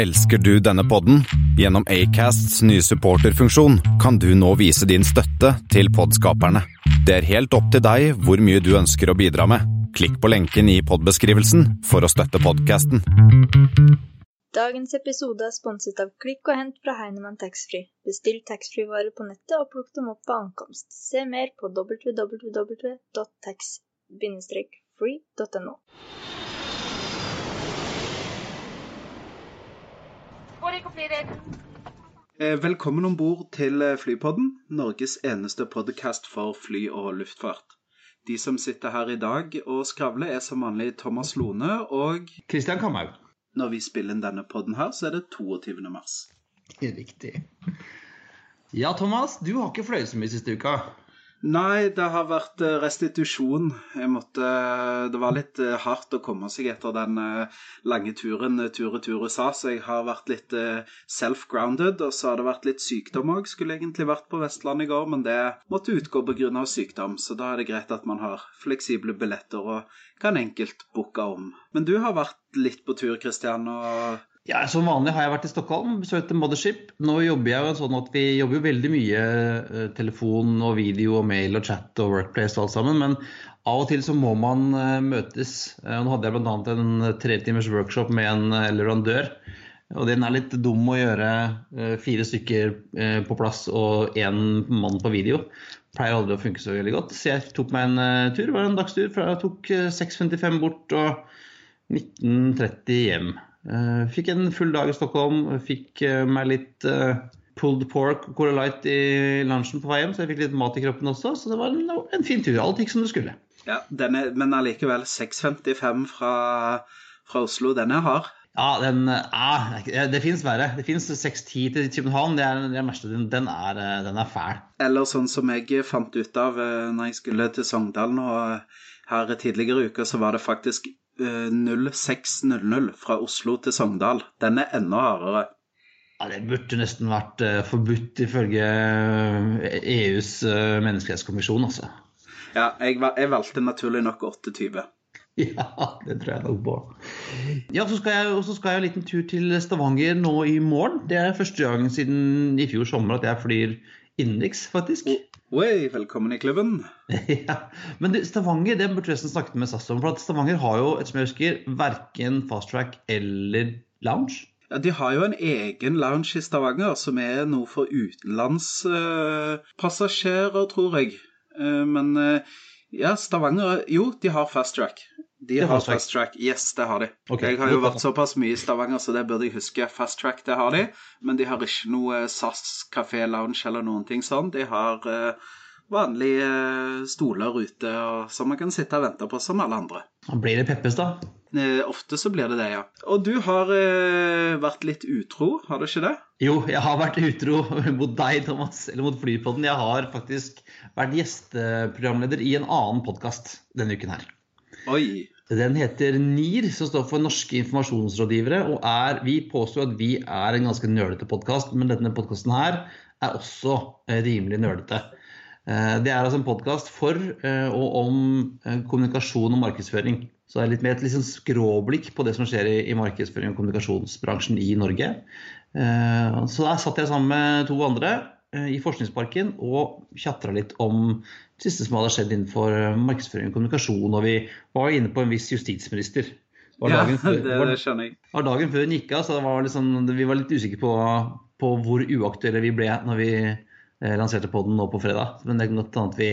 Elsker du denne podden? Gjennom Acasts nye supporterfunksjon kan du nå vise din støtte til podskaperne. Det er helt opp til deg hvor mye du ønsker å bidra med. Klikk på lenken i podbeskrivelsen for å støtte podkasten. Dagens episode er sponset av Klikk og hent fra Heinemann Taxfree. Bestill taxfree-varer på nettet og plukk dem opp på ankomst. Se mer på www.tax-free.no. Eh, Velkommen om bord til eh, Flypodden, Norges eneste podkast for fly og luftfart. De som sitter her i dag og skravler, er som vanlig Thomas Lone, og Kristian Kamhaug. når vi spiller inn denne podden her, så er det 22. mars. Riktig. Ja, Thomas, du har ikke fløyet så mye siste uka. Nei, det har vært eh, restitusjon. Måtte Det var litt eh, hardt å komme seg etter den eh, lange turen tur-retur USA, så jeg har vært litt eh, self-grounded. Og så har det vært litt sykdom òg. Skulle egentlig vært på Vestlandet i går, men det måtte utgå pga. sykdom. Så da er det greit at man har fleksible billetter og kan enkelt booke om. Men du har vært litt på tur, Christian, og Ja, Som vanlig har jeg vært i Stockholm, besøkt Mothership. Nå jobber jeg jo sånn at vi jobber jo veldig mye eh, telefon og video og mail og chat og workplace og alt sammen, men av og til så må man eh, møtes. Eh, Nå hadde jeg bl.a. en tretimers workshop med en leverandør. Og den er litt dum å gjøre fire stykker på plass og én mann på video. Pleier aldri å funke så veldig godt. Så jeg tok meg en tur. Det var en dagstur. Jeg tok eh, 6.55 bort og 19.30 hjem. Eh, Fikk en full dag i Stockholm. Fikk eh, meg litt eh, pulled pork og Cola Light i lunsjen på vei hjem, så jeg fikk litt mat i kroppen også. Så det var en, en fin tur. Alt gikk som det skulle. Ja, den er, men allikevel 6.55 fra, fra Oslo, den er hard. Ja, den ja, det fins verre. Det fins 6.10 til København. Det er det den verste. Den, den, er, den fæl. Eller sånn som jeg fant ut av når jeg skulle til Sogndal nå her tidligere i uka, så var det faktisk 06.00 fra Oslo til Sogndal. Den er enda hardere. Ja, det burde nesten vært eh, forbudt ifølge eh, EUs eh, menneskerettskommisjon, altså. Ja, jeg, jeg valgte naturlig nok 28. Ja, det tror jeg nok på. Ja, så skal jeg, så skal jeg en liten tur til Stavanger nå i morgen. Det er første gang siden i fjor sommer at jeg flyr innenriks, faktisk. Oi, velkommen i klubben. ja. Men det, Stavanger det burde jeg nesten snakket med SAS om. For at Stavanger har jo, et som jeg husker, verken fast track eller lounge. Ja, De har jo en egen lounge i Stavanger som er noe for utenlandspassasjerer, tror jeg. Eh, men eh, ja, Stavanger Jo, de har fast track. De Det har fast track. Yes, det har de. Okay. Jeg har jo vært såpass mye i Stavanger, så det burde jeg huske. Fast track, det har de. Men de har ikke noe SAS kafé lounge eller noen ting sånn. De har uh, vanlige eh, stoler ute og, som man kan sitte og vente på, som alle andre. Blir det Peppes, da. Eh, ofte så blir det det, ja. Og du har eh, vært litt utro, har du ikke det? Jo, jeg har vært utro mot deg, Thomas, eller mot Flypodden. Jeg har faktisk vært gjesteprogramleder i en annen podkast denne uken her. Oi. Den heter NIR, som står for Norske informasjonsrådgivere. og er, Vi påstår at vi er en ganske nølete podkast, men denne podkasten her er også eh, rimelig nerdete. Eh, Det er altså en podkast for eh, og om kommunikasjon og markedsføring. Så det er litt mer et sånn skråblikk på det som skjer i, markedsføring og kommunikasjonsbransjen i Norge. Så der satt jeg sammen med to andre i Forskningsparken og tjatra litt om siste som hadde skjedd innenfor eh, markedsføring og kommunikasjon. Og vi var inne på en viss justisminister. Var Ja, dagen før- det, det skjønner jeg. var dagen før hun gikk av, så det var sånn- vi var litt usikre på, på hvor uaktuelle vi ble når vi eh, lanserte podden nå på fredag. Men det er noe annet vi,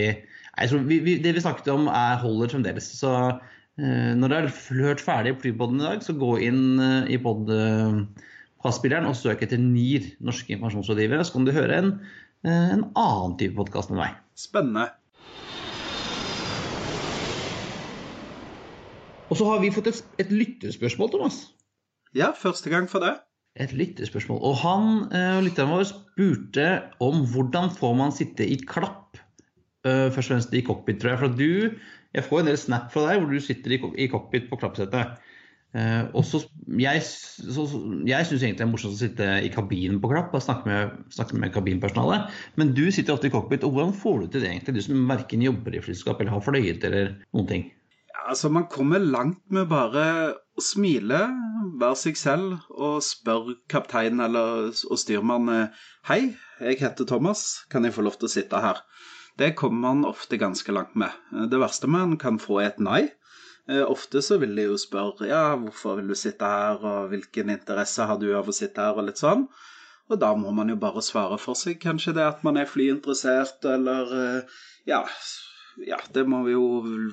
vi, vi Det vi snakket om, er, holder fremdeles. Så eh, når dere har hørt ferdig Flypodden i dag, så gå inn eh, i podkastspilleren og søk etter NIR, Norske informasjonsrådgivere, så kan du høre en, eh, en annen type podkast med meg. Spennende. Og så har vi fått et, et lytterspørsmål, Thomas. Ja, første gang for det. Et lytterspørsmål. Og han, eh, lytteren vår, spurte om hvordan får man sitte i klapp, eh, først og fremst i cockpit, tror jeg. For du, jeg får en del snap fra deg hvor du sitter i, co- i cockpit på klappsetet. Uh, og så, jeg så, jeg syns egentlig det er morsomt å sitte i kabinen på klapp og snakke med, snakke med kabinpersonalet. Men du sitter ofte i cockpit, og hvordan får du til det egentlig? Du som verken jobber i flyselskap eller har fløyet eller noen ting. Altså, man kommer langt med bare å smile, være seg selv og spørre kapteinen eller og styrmannen Hei, jeg heter Thomas, kan jeg få lov til å sitte her? Det kommer man ofte ganske langt med. Det verste man kan få, er et nei. Eh, ofte så vil de jo spørre ja, hvorfor vil du sitte her, og hvilken interesse har du av å sitte her, og litt sånn. Og da må man jo bare svare for seg. Kanskje det at man er flyinteressert, eller eh, ja, ja, det må jo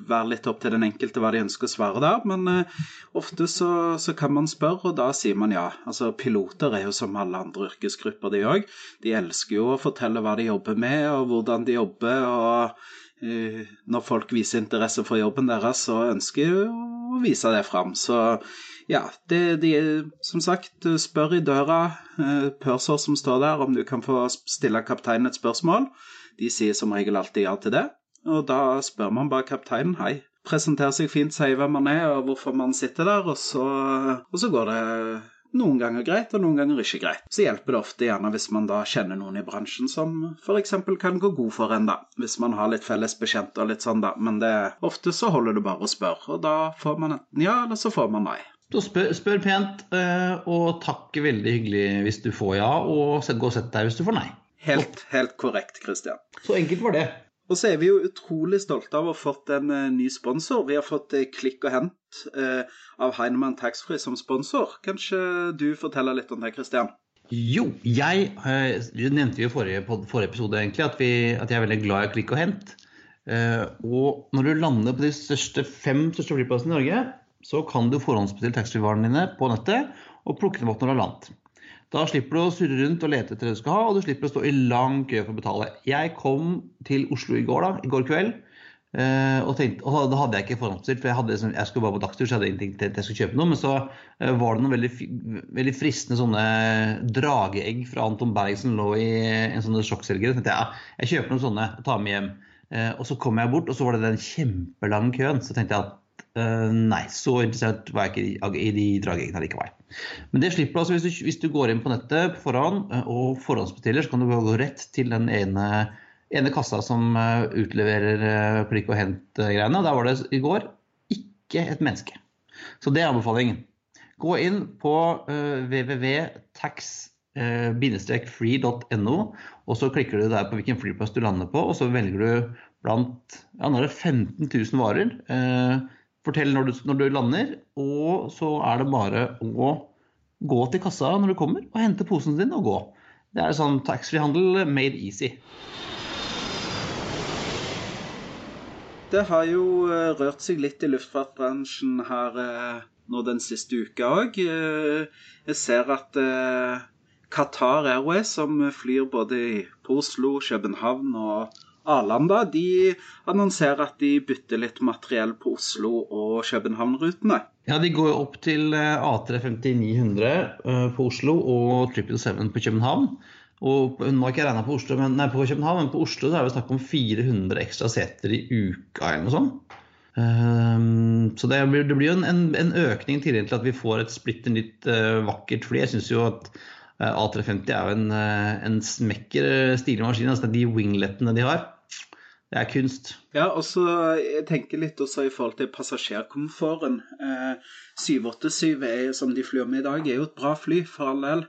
være litt opp til den enkelte hva de ønsker å svare der. Men eh, ofte så, så, kan man spørre, og da sier man ja. Altså, Piloter er jo som alle andre yrkesgrupper, de òg. De elsker jo å fortelle hva de jobber med, og hvordan de jobber. og eh, Når folk viser interesse for jobben deres, så ønsker de å vise det fram. Så ja, det, de som sagt spør i døra, eh, purser som står der, om du kan få stille kapteinen et spørsmål. De sier som regel alltid ja til det. Og da spør man bare kapteinen hei. Presenterer seg fint, sier hvem man er og hvorfor man sitter der, og så, og så går det noen ganger greit, og noen ganger ikke greit. Så hjelper det ofte gjerne hvis man da kjenner noen i bransjen som f.eks. kan gå god for en, da. Hvis man har litt felles bekjente og litt sånn, da. Men det, ofte så holder det bare å spørre, og da får man enten ja, eller så får man nei. Så spør, spør, pent, eh, og takk veldig hyggelig hvis du får ja, og gå og sett deg hvis du får nei. Helt, helt korrekt, Christian. Så enkelt var det. Og så er vi jo utrolig stolte av å ha fått en uh, ny sponsor. Vi har fått uh, Klikk og Hent uh, av Heinemann Taxfree som sponsor. Kanskje du forteller litt om det, Christian? Jo, jeg nevnte jo i forrige, forrige episode egentlig, at, vi, at, jeg er veldig glad i Klikk og Hent. og når du lander på de største, fem største flyplassene i Norge, så kan du forhåndsbestille taxfree-varene dine på nettet og plukke dem opp når du har landet. Da slipper du å surre rundt og lete etter det du skal ha, og du slipper å stå i lang kø for å betale. Jeg kom til Oslo i går, da, i går kveld, eh, og, tenkte, og da hadde jeg ikke forhåndsbestilt, for jeg, hadde, liksom, jeg, skulle bare på dagstur, så jeg hadde ingenting til at jeg skulle kjøpe noe. Men så eh, var det noen veldig, veldig fristende sånne drageegg fra Anton Berg som lå i en sånn sjokkselger. Så tenkte jeg ja, jeg kjøper noen sånne, og tar med hjem. Eh, og så kom jeg bort, og så var det den kjempelange køen. Så tenkte jeg at nei, så interessert var jeg ikke i de drageeggene likevel. Men det slipper du altså hvis du, hvis du går inn på nettet på forhånd eh, og forhåndsbestiller, så kan du gå rett til den ene, ene kassa som eh, utleverer eh, og hent-greiene. Der var det i går ikke et menneske. Så det er anbefalingen. Gå inn på uh, www.tax free.no, og så klikker du der på hvilken flyplass du lander på, og så velger du blant ja, nå er det 15 000 varer. Eh, Fortell når du, når du, lander, og så er det bare å gå til kassa når du kommer, og hente posen din og gå. Det er sånn taxfree-handel made easy. Det har jo eh, rørt seg litt i luftfartbransjen her eh, nå den siste uka òg. Eh, jeg ser at Qatar Airways, som flyr både på Oslo, København og Arlanda de annonserer at de bytter litt materiell på Oslo- og København-rutene. Ja, de går opp til eh, A350-900 eh, på Oslo og 777 på København. Og Hun har ikke regna på, på København, men på Oslo så er det snakk om 400 ekstra seter i uka eller noe sånt. Um, så det blir, det blir jo en, en, økning til at vi får et splitter nytt uh, vakkert fly. Jeg syns jo at uh, A350 er jo en, uh, en smekker stilig maskin. Altså de winglettene de har. Det er kunst. Ja, og så jeg tenker litt også i forhold til passasjerkomforten. Eh, 787 er, som de flyr med i dag, er jo et bra fly, for all del.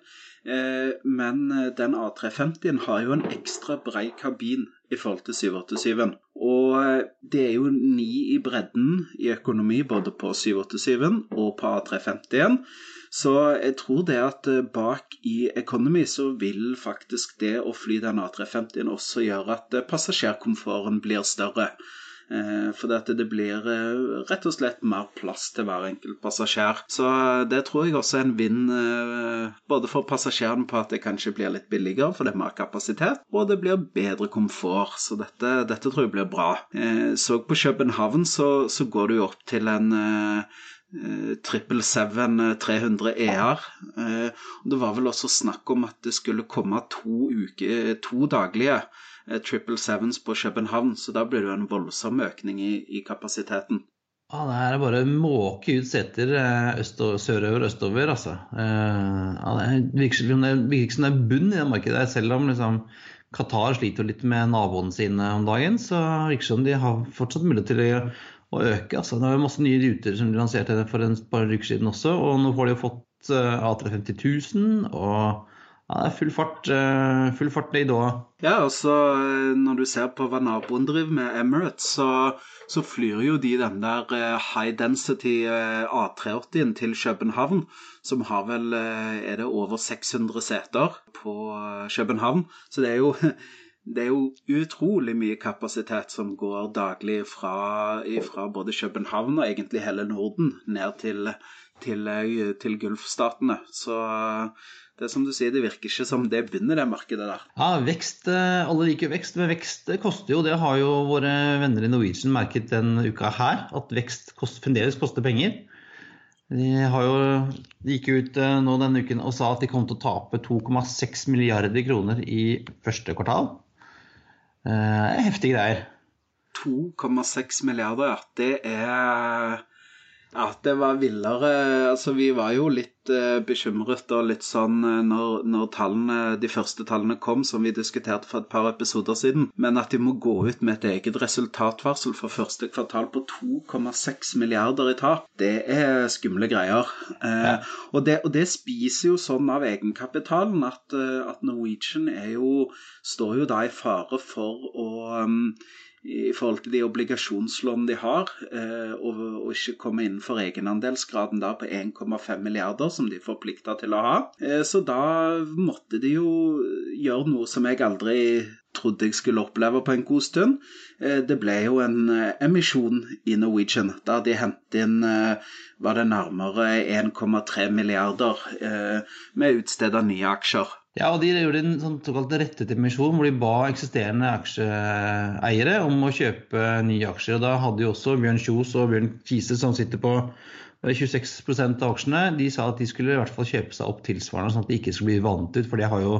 Eh, men eh, den A350-en har jo en ekstra brei kabin i forhold til 787-en. Og eh, det er jo ni i bredden i økonomi både på 787-en og på A350-en. Så jeg tror det at eh, bak i Economy så vil faktisk det å fly den A350-en også gjøre at eh, passasjerkomforten blir større. Eh, for det blir rett og slett mer plass til hver enkelt passasjer. Så det tror jeg også er en vinn både for passasjerene på at det kanskje blir litt billigere, for det er mer kapasitet, og det blir bedre komfort. Så dette, dette tror jeg blir bra. Så på København så, så går du jo opp til en 777 300 ER. Det var vel også snakk om at det skulle komme to, uke, to daglige 777s eh, på København, så da blir det jo en voldsom økning i, i kapasiteten. Ja, det er bare måke ut seter eh, sørover og østover, altså. Eh, ja, det virker som det er bunn i det markedet, selv om liksom, Qatar sliter litt med naboene sine om dagen, så virker det som de har fortsatt mulighet til å å øke. Altså, det var masse nye ruter som de lanserte for et par uker siden også. Og nå får de jo fått A350 000. og ja, det er full fart, full fart i Doha. Ja, og så når du ser på hva naboen driver med, Emirates, så, så flyr jo de den der high density A380-en til København, som har vel er det over 600 seter på København. Så det er jo det er jo utrolig mye kapasitet som går daglig fra, fra både København og egentlig hele Norden ned til, til, til Gulfstatene. Så det er som du sier, det virker ikke som det begynner, det markedet der. Ja, vekst, Alle liker vekst, men vekst koster jo. Det har jo våre venner i Norwegian merket denne uka her. At vekst kost, fremdeles koster penger. De jo, de gikk ut nå denne uken og sa at de kom til å tape 2,6 milliarder kroner i første kvartal. Eh, heftige greier. 2,6 milliarder. Det er ja, det var villere. Altså, vi var jo litt uh, bekymret og litt sånn uh, når, når, tallene, de første tallene kom, som vi diskuterte for et par episoder siden. Men at de må gå ut med et eget resultatvarsel for første kvartal på 2,6 milliarder i tap, det er skumle greier. Uh, ja. og, det, og, det, spiser jo sånn av egenkapitalen at, at Norwegian jo, står jo da i fare for å um, i forhold til de obligasjonslån de har, eh, og, ikke komme innenfor egenandelsgraden da på 1,5 milliarder som de er forplikta til å ha. Eh, så da måtte de jo gjøre noe som jeg aldri trodde jeg skulle oppleve på en god stund. Eh, det ble jo en emisjon i Norwegian, da de hentet inn var det nærmere 1,3 milliarder med utstedte nye aksjer. Ja, og De gjorde en sånn såkalt rettet emisjon hvor de ba eksisterende aksjeeiere om å kjøpe nye aksjer. og Da hadde jo også Bjørn Kjos og Bjørn Kise, som sitter på 26% av aksjene, de sa at de skulle i hvert fall kjøpe seg opp tilsvarende, sånn at de ikke skulle bli vant ut. For det har jo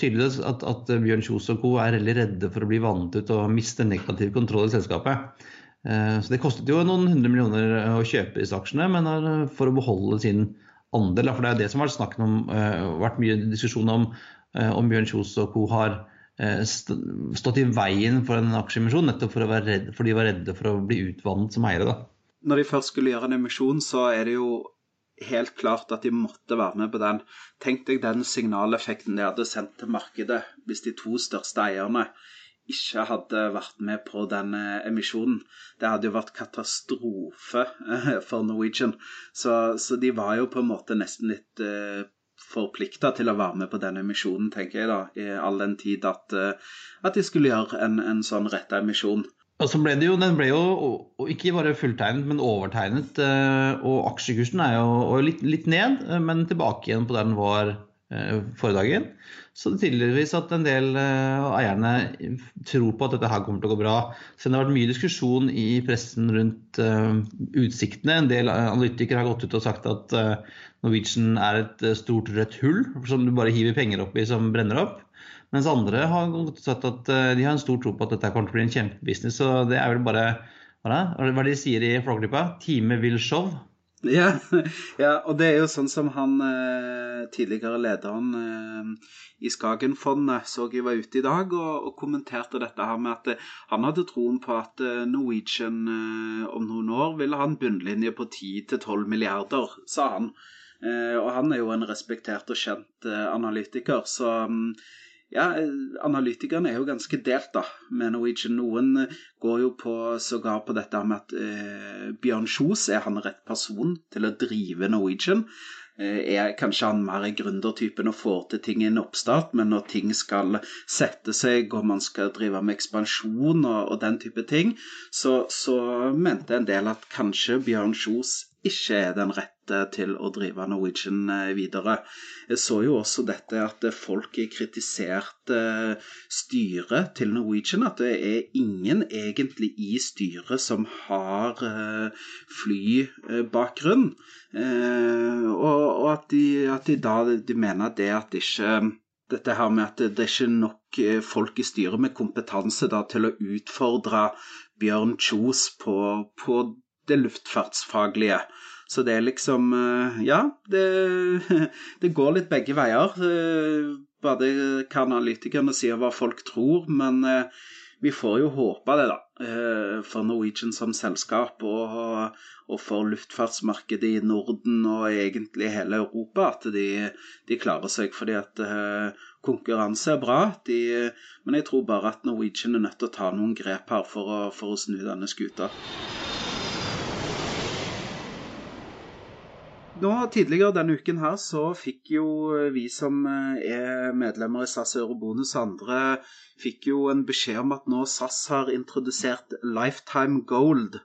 tydeligvis at, at Bjørn Kjos og co. er veldig redde for å bli vant ut og miste negativ kontroll i selskapet. Eh, så Det kostet jo noen hundre millioner å kjøpe disse aksjene, men eh, for å beholde sin andel. For det er det som har vært, om, uh, vært mye diskusjon om uh, om Bjørn Kjos og co. har uh, stått i veien for en aksjeemisjon, nettopp for, redde, for, de var redde for å bli utvannet som eiere. Når de først skulle gjøre en emisjon, så er det jo helt klart at de måtte være med på den. Tenk deg den signaleffekten de hadde sendt til markedet hvis de to største eierne ikke hadde vært med på den emisjonen. Det hadde jo vært katastrofe eh, for Norwegian. Så, så de var jo på en måte nesten litt uh, eh, forplikta til å være med på den emisjonen, tenker jeg da. I all den tid at, uh, at de skulle gjøre en, en sånn retta emisjon. Og så ble det jo, Den ble jo ikke bare fulltegnet, men overtegnet. Og aksjekursen er jo litt, litt ned, men tilbake igjen på der den var forrige dagen. Så det tydeligvis at en del av uh, eierne tror på at dette her kommer til å gå bra. Så det har vært mye diskusjon i pressen rundt uh, utsiktene. En del analytikere har gått ut og sagt at Norwegian er et stort rødt hull som du bare hiver penger opp i som brenner opp. Mens andre har gått sagt at de har en stor tro på at dette kommer til å bli en kjempebusiness. Så det er vel bare hva, er det, hva de sier i Flåklypa? Time will show. Ja, ja, og det er jo sånn som han eh, tidligere lederen eh, i Skagenfondet så jeg var ute i dag og, og, kommenterte dette her med at eh, han hadde troen på at Norwegian om noen år ville ha en bunnlinje på 10-12 milliarder, sa han. Og han er jo en respektert og kjent analytiker, så mm, ja, analytikerne er jo ganske delt da, med Norwegian. Noen eh, går jo på, sågar på dette med at eh, Bjørn Kjos er han rett person til å drive Norwegian. Eh, er kanskje han mer gründertypen og får til ting i en oppstart, men når ting skal sette seg og man skal drive med ekspansjon og, og den type ting, så, så mente en del at kanskje Bjørn Kjos ikke er den rette til å drive Norwegian eh, videre. Jeg så jo også dette at folk kritiserte styret til Norwegian. At det er ingen egentlig i styret som har eh, flybakgrunn. Eh, og at de, da de mener det at ikke dette her med at det, er ikke nok folk i styret med kompetanse da, til å utfordre Bjørn Kjos på, på det luftfartsfaglige. Så det er liksom eh, Ja, det, det går litt begge veier. Eh, både hva analytikerne sier, hva folk tror. Men eh, vi får jo håpe det, da. for Norwegian som selskap og, og, for luftfartsmarkedet i Norden og egentlig hele Europa at de, de klarer seg. Fordi at konkurranse er bra, de, men jeg tror bare at Norwegian er nødt til å ta noen grep her for å, for å snu denne skuta. Nå Tidligere denne uken her så fikk jo vi som er medlemmer i SAS Eurobonus og andre fikk jo en beskjed om at nå SAS har introdusert Lifetime Gold.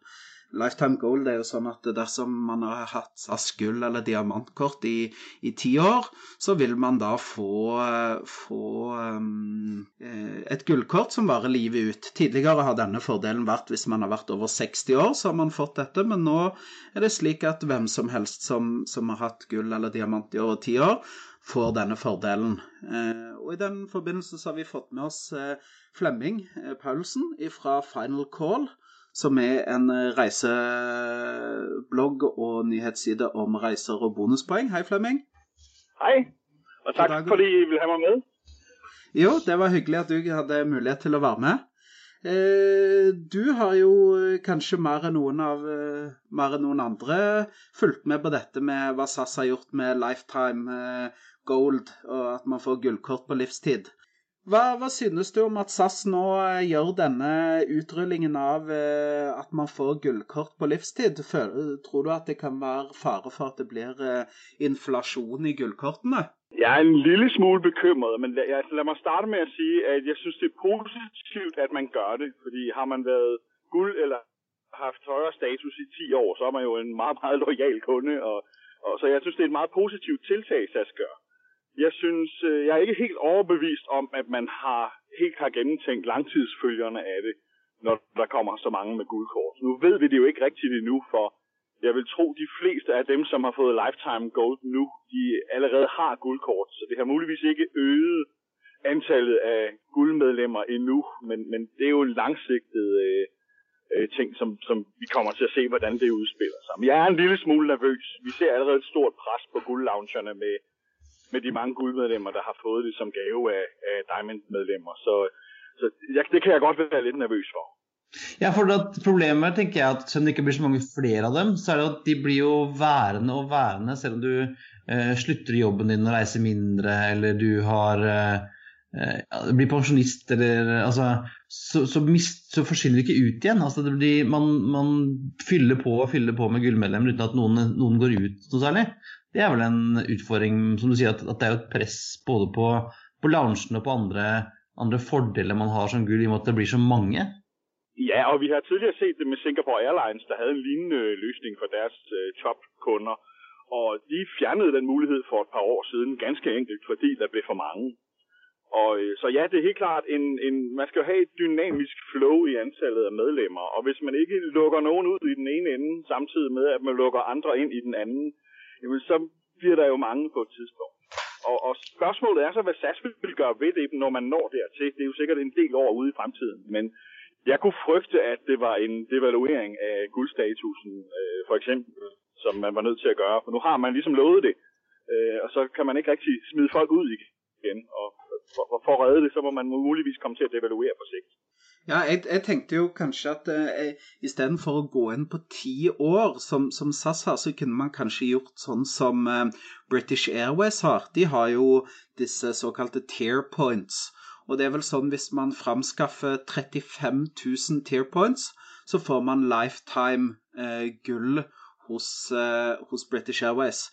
Lifetime Gold er jo sånn at dersom man har hatt gull- eller diamantkort i, i ti år, så vil man da få, få um, et gullkort som varer livet ut. Tidligere har denne fordelen vært hvis man har vært over 60 år, så har man fått dette. Men nå er det slik at hvem som helst som, som har hatt gull eller diamant i over ti år, får denne fordelen. Eh, og I den forbindelse så har vi fått med oss eh, Flemming Paulsen fra Final Call som er en eh, reiseblogg og nyhetsside om reiser og bonuspoeng. Hei, Flemming. Hei, og takk for at du vil ha meg med. Jo, det var hyggelig at du hadde mulighet til å være med. Eh, du har jo kanskje mer enn noen, av, eh, mer enn noen andre fulgt med på dette med hva SAS har gjort med Lifetime Gold, og at man får gullkort på livstid. Hva, hva, synes du om at SAS nå eh, gjør denne utrullingen av eh, at man får gullkort på livstid? Tror du at det kan være fare for at det blir eh, inflasjon i gullkortene? Jeg er en lille smule bekymret, men jeg, la meg starte med å si at jeg syns det er positivt at man gjør det. fordi har man vært gull eller hatt høyere status i ti år, så er man jo en meget, meget lojal kunde. Og, og, så jeg syns det er et meget positivt tiltak SAS gjør. Jeg synes, øh, jeg er ikke helt overbevist om, at man har helt har gennemtænkt langtidsfølgerne af det, når der kommer så mange med guldkort. Nu ved vi det jo ikke rigtigt endnu, for jeg vil tro, de fleste af dem, som har fået Lifetime Gold nu, de allerede har guldkort, så det har muligvis ikke øget antallet af guldmedlemmer endnu, men, men det er jo en langsigtet øh, øh, ting, som, som vi kommer til at se, hvordan det udspiller sig. Men jeg er en lille smule nervøs. Vi ser allerede et stort pres på guldloungerne med med de mange guldmedlemmer, der har fået det som gave af, af Diamond-medlemmer. Så, så jeg, det kan jeg godt være litt nervøs for. Ja, for Problemet tenker jeg at selv om det ikke blir så mange flere av dem, så er det at de blir jo værende og værende selv om du eh, slutter i jobben din og reiser mindre, eller du har eh, blir pensjonist, eller altså, så, så, mist, så forsvinner det ikke ut igjen. Altså, blir, man, man, fyller på og fyller på med gullmedlemmer uten at noen, noen går ut noe særlig. Det er vel en utfordring, som du sier, at, at det er et press både på, på loungen og på andre, andre, fordeler man har som gull, i og med at det blir så mange? Ja, og vi har tidligere sett det med Singapore Airlines, der hadde en lignende løsning for deres uh, toppkunder. Og de fjernet den muligheten for et par år siden, ganske enkelt fordi det ble for mange. Og, øh, så ja, det er helt klart, en, en, man skal jo ha et dynamisk flow i antallet av medlemmer. Og hvis man ikke lukker noen ut i den ene enden, samtidig med at man lukker andre inn i den anden, jamen så bliver der jo mange på et tidspunkt. Og, og spørgsmålet er så, hvad SAS vil gøre ved det, når man når dertil. Det er jo sikkert en del år ude i fremtiden, men jeg kunne frygte, at det var en devaluering af guldstatusen, øh, for eksempel, som man var nødt til at gøre. For nu har man ligesom lovet det, øh, og så kan man ikke rigtig smide folk ud igen. Og for, for at redde det, så må man muligvis komme til at devaluere på sigt. Ja, jeg, jeg, tenkte jo kanskje at eh, istedenfor å gå inn på ti år, som, som, SAS har, så kunne man kanskje gjort sånn som eh, British Airways har. De har jo disse såkalte tear points. Og det er vel sånn hvis man framskaffer 35 000 tear points, så får man lifetime eh, gull hos, eh, hos British Airways.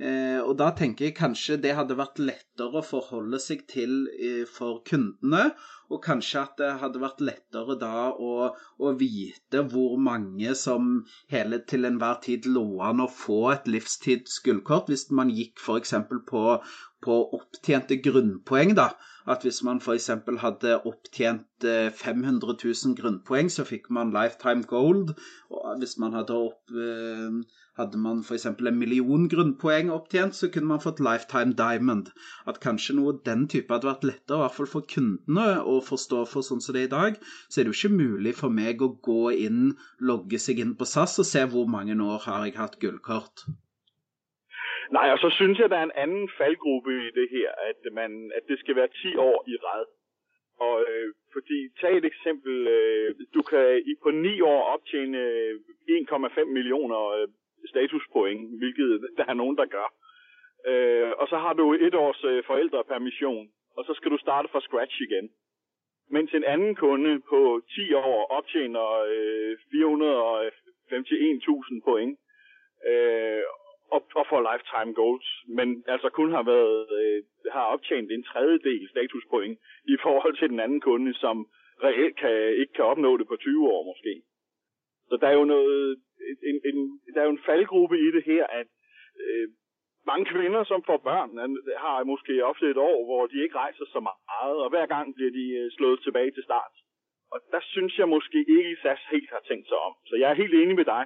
Eh, og da tenker jeg kanskje det hadde vært lettere å forholde seg til eh, for kundene. Og kanskje at det hadde vært lettere da å, å vite hvor mange som hele til enhver tid lå an å få et livstids gullkort, hvis man gikk f.eks. På, på opptjente grunnpoeng. da, At hvis man f.eks. hadde opptjent 500 eh, 000 grunnpoeng, så fikk man lifetime gold. og Hvis man hadde opp eh, hadde man f.eks. en million grunnpoeng opptjent, så kunne man fått Lifetime Diamond. At kanskje noe den type hadde vært lettere, i hvert fall for kundene, å forstå for sånn som det er i dag. Så er det jo ikke mulig for meg å gå inn, logge seg inn på SAS og se hvor mange år har jeg hatt gullkort. Nei, og så synes jeg det er en anden fallgruppe i det her, at, man, at det skal være ti år i ræd. Og øh, fordi, tag et eksempel. Øh, du kan i, på ni år optjene 1,5 millioner øh, statuspoint, hvilket der er nogen, der gør. Øh, og så har du et års øh, forældrepermission, og så skal du starte fra scratch igen. Mens en anden kunde på 10 år optjener øh, 451.000 point øh, og, og for lifetime goals, men altså kun har været øh, har optjent en tredjedel statuspoint i forhold til den anden kunde, som reelt kan, ikke kan opnå det på 20 år måske. Så der er jo noget, en, en, der er jo en faldgruppe i det her, at øh, mange kvinder, som får børn, har måske ofte et år, hvor de ikke rejser så meget, og hver gang bliver de øh, slået tilbage til start. Og der synes jeg måske ikke, at SAS helt har tænkt sig om. Så jeg er helt enig med dig,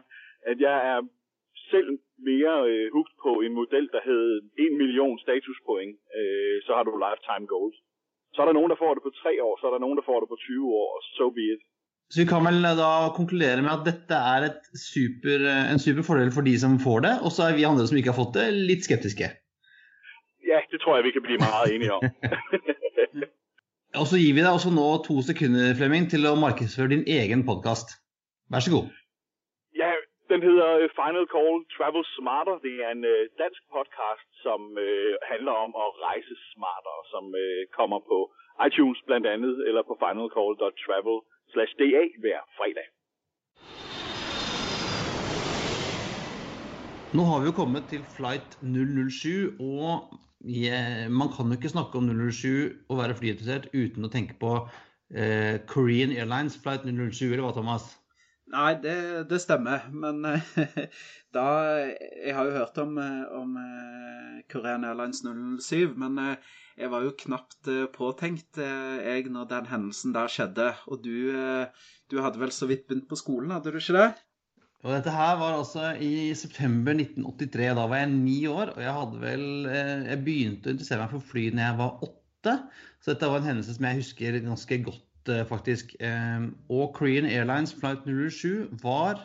at jeg er selv mere øh, hugt på en model, der hed 1 million statuspoint. Øh, så har du lifetime goals. Så er der nogen, der får det på 3 år, så er der nogen, der får det på 20 år, og so be it. Så vi kan vel da konkludere med at dette er super, en super fordel for de som får det, og så er vi andre som ikke har fått det, litt skeptiske. Ja, det tror jeg vi kan bli meget enige om. og så gir vi deg også nå to sekunder, Flemming, til å markedsføre din egen podkast. Vær så god. Den hedder øh, Final Call Travel Smarter. Det er en øh, dansk podcast som øh, handler om å reise smartere, som øh, kommer på iTunes blant annet, eller på finalcall.travel slash DA hver fredag. Nå har vi jo kommet til flight 007, og yeah, man kan jo ikke snakke om 007 og være flyinteressert uten å tenke på eh, Korean Airlines flight 007, eller hva, Thomas? Nei, det, det stemmer. Men da Jeg har jo hørt om, om Korean Airlines 007, men jeg var jo knapt påtenkt, jeg, når den hendelsen der skjedde. Og du, du hadde vel så vidt begynt på skolen, hadde du ikke det? Og dette her var altså i september 1983. Da var jeg ni år, og jeg hadde vel eh, Jeg begynte å interessere meg for fly når jeg var åtte. Så dette var en hendelse som jeg husker ganske godt, eh, faktisk. Eh, og Korean Airlines flight 007 var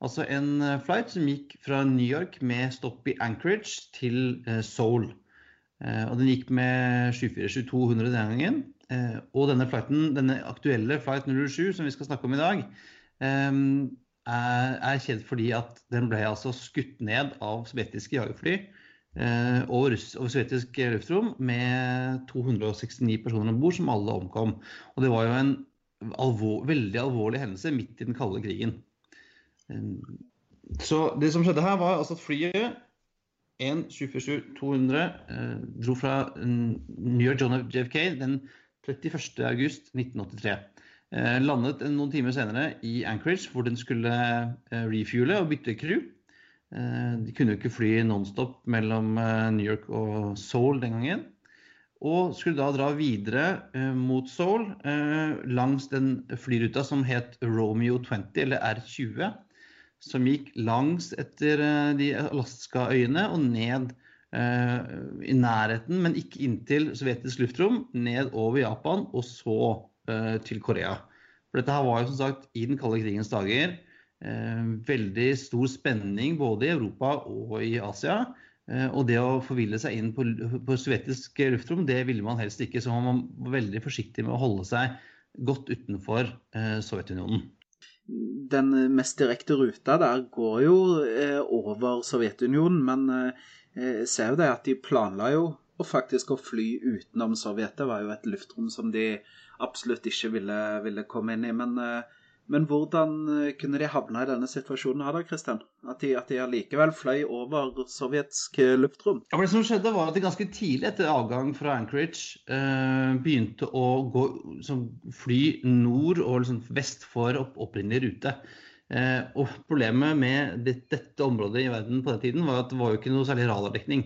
altså en flight som gikk fra New York med stopp i Anchorage til Seoul. Og den gikk med 747-200 den gangen. Og denne flighten, denne aktuelle flight 007 som vi skal snakke om i dag, er, kjent fordi at den ble altså skutt ned av sovjetiske jagerfly eh, over sovjetisk luftrom med 269 personer om bord, som alle omkom. Og det var jo en alvor, veldig alvorlig hendelse midt i den kalde krigen. Så det som skjedde her, var altså at flyet en 747-200 eh, dro fra New York John F. JFK den 31. august 1983. Eh, landet noen timer senere i Anchorage, hvor den skulle eh, refuele og bytte crew. Eh, de kunne jo ikke fly nonstop mellom New York og Seoul den gangen. Og skulle da dra videre mot Seoul langs den flyruta som het Romeo 20, eller R20. Som gikk langs etter de Alaska-øyene og ned i nærheten, men ikke inntil sovjetisk luftrom. Ned over Japan og så Eh, til Korea. For dette her var jo som sagt i den kalde krigens dager. Eh, veldig stor spenning både i Europa og i Asia. Eh, og det å forville seg inn på, på sovjetisk luftrom, det ville man helst ikke. Så man var veldig forsiktig med å holde seg godt utenfor Sovjetunionen. Den mest direkte ruta der går jo over Sovjetunionen, men jeg ser jo det at de planla jo og faktisk å fly utenom Sovjet. Det var jo et luftrom som de absolutt ikke ville, ville komme inn i. Men, eh, men, hvordan eh, kunne de havne i denne situasjonen her da, Kristian? At de, at de allikevel fløy over sovjetsk luftrom? Ja, det som skjedde var at de ganske tidlig etter avgang fra Anchorage eh, begynte å gå, som, fly nord og liksom vest for opp, opprinnelig rute. Eh, og Problemet med det, dette området i verden på den tiden var at det var jo ikke noe særlig radardekning.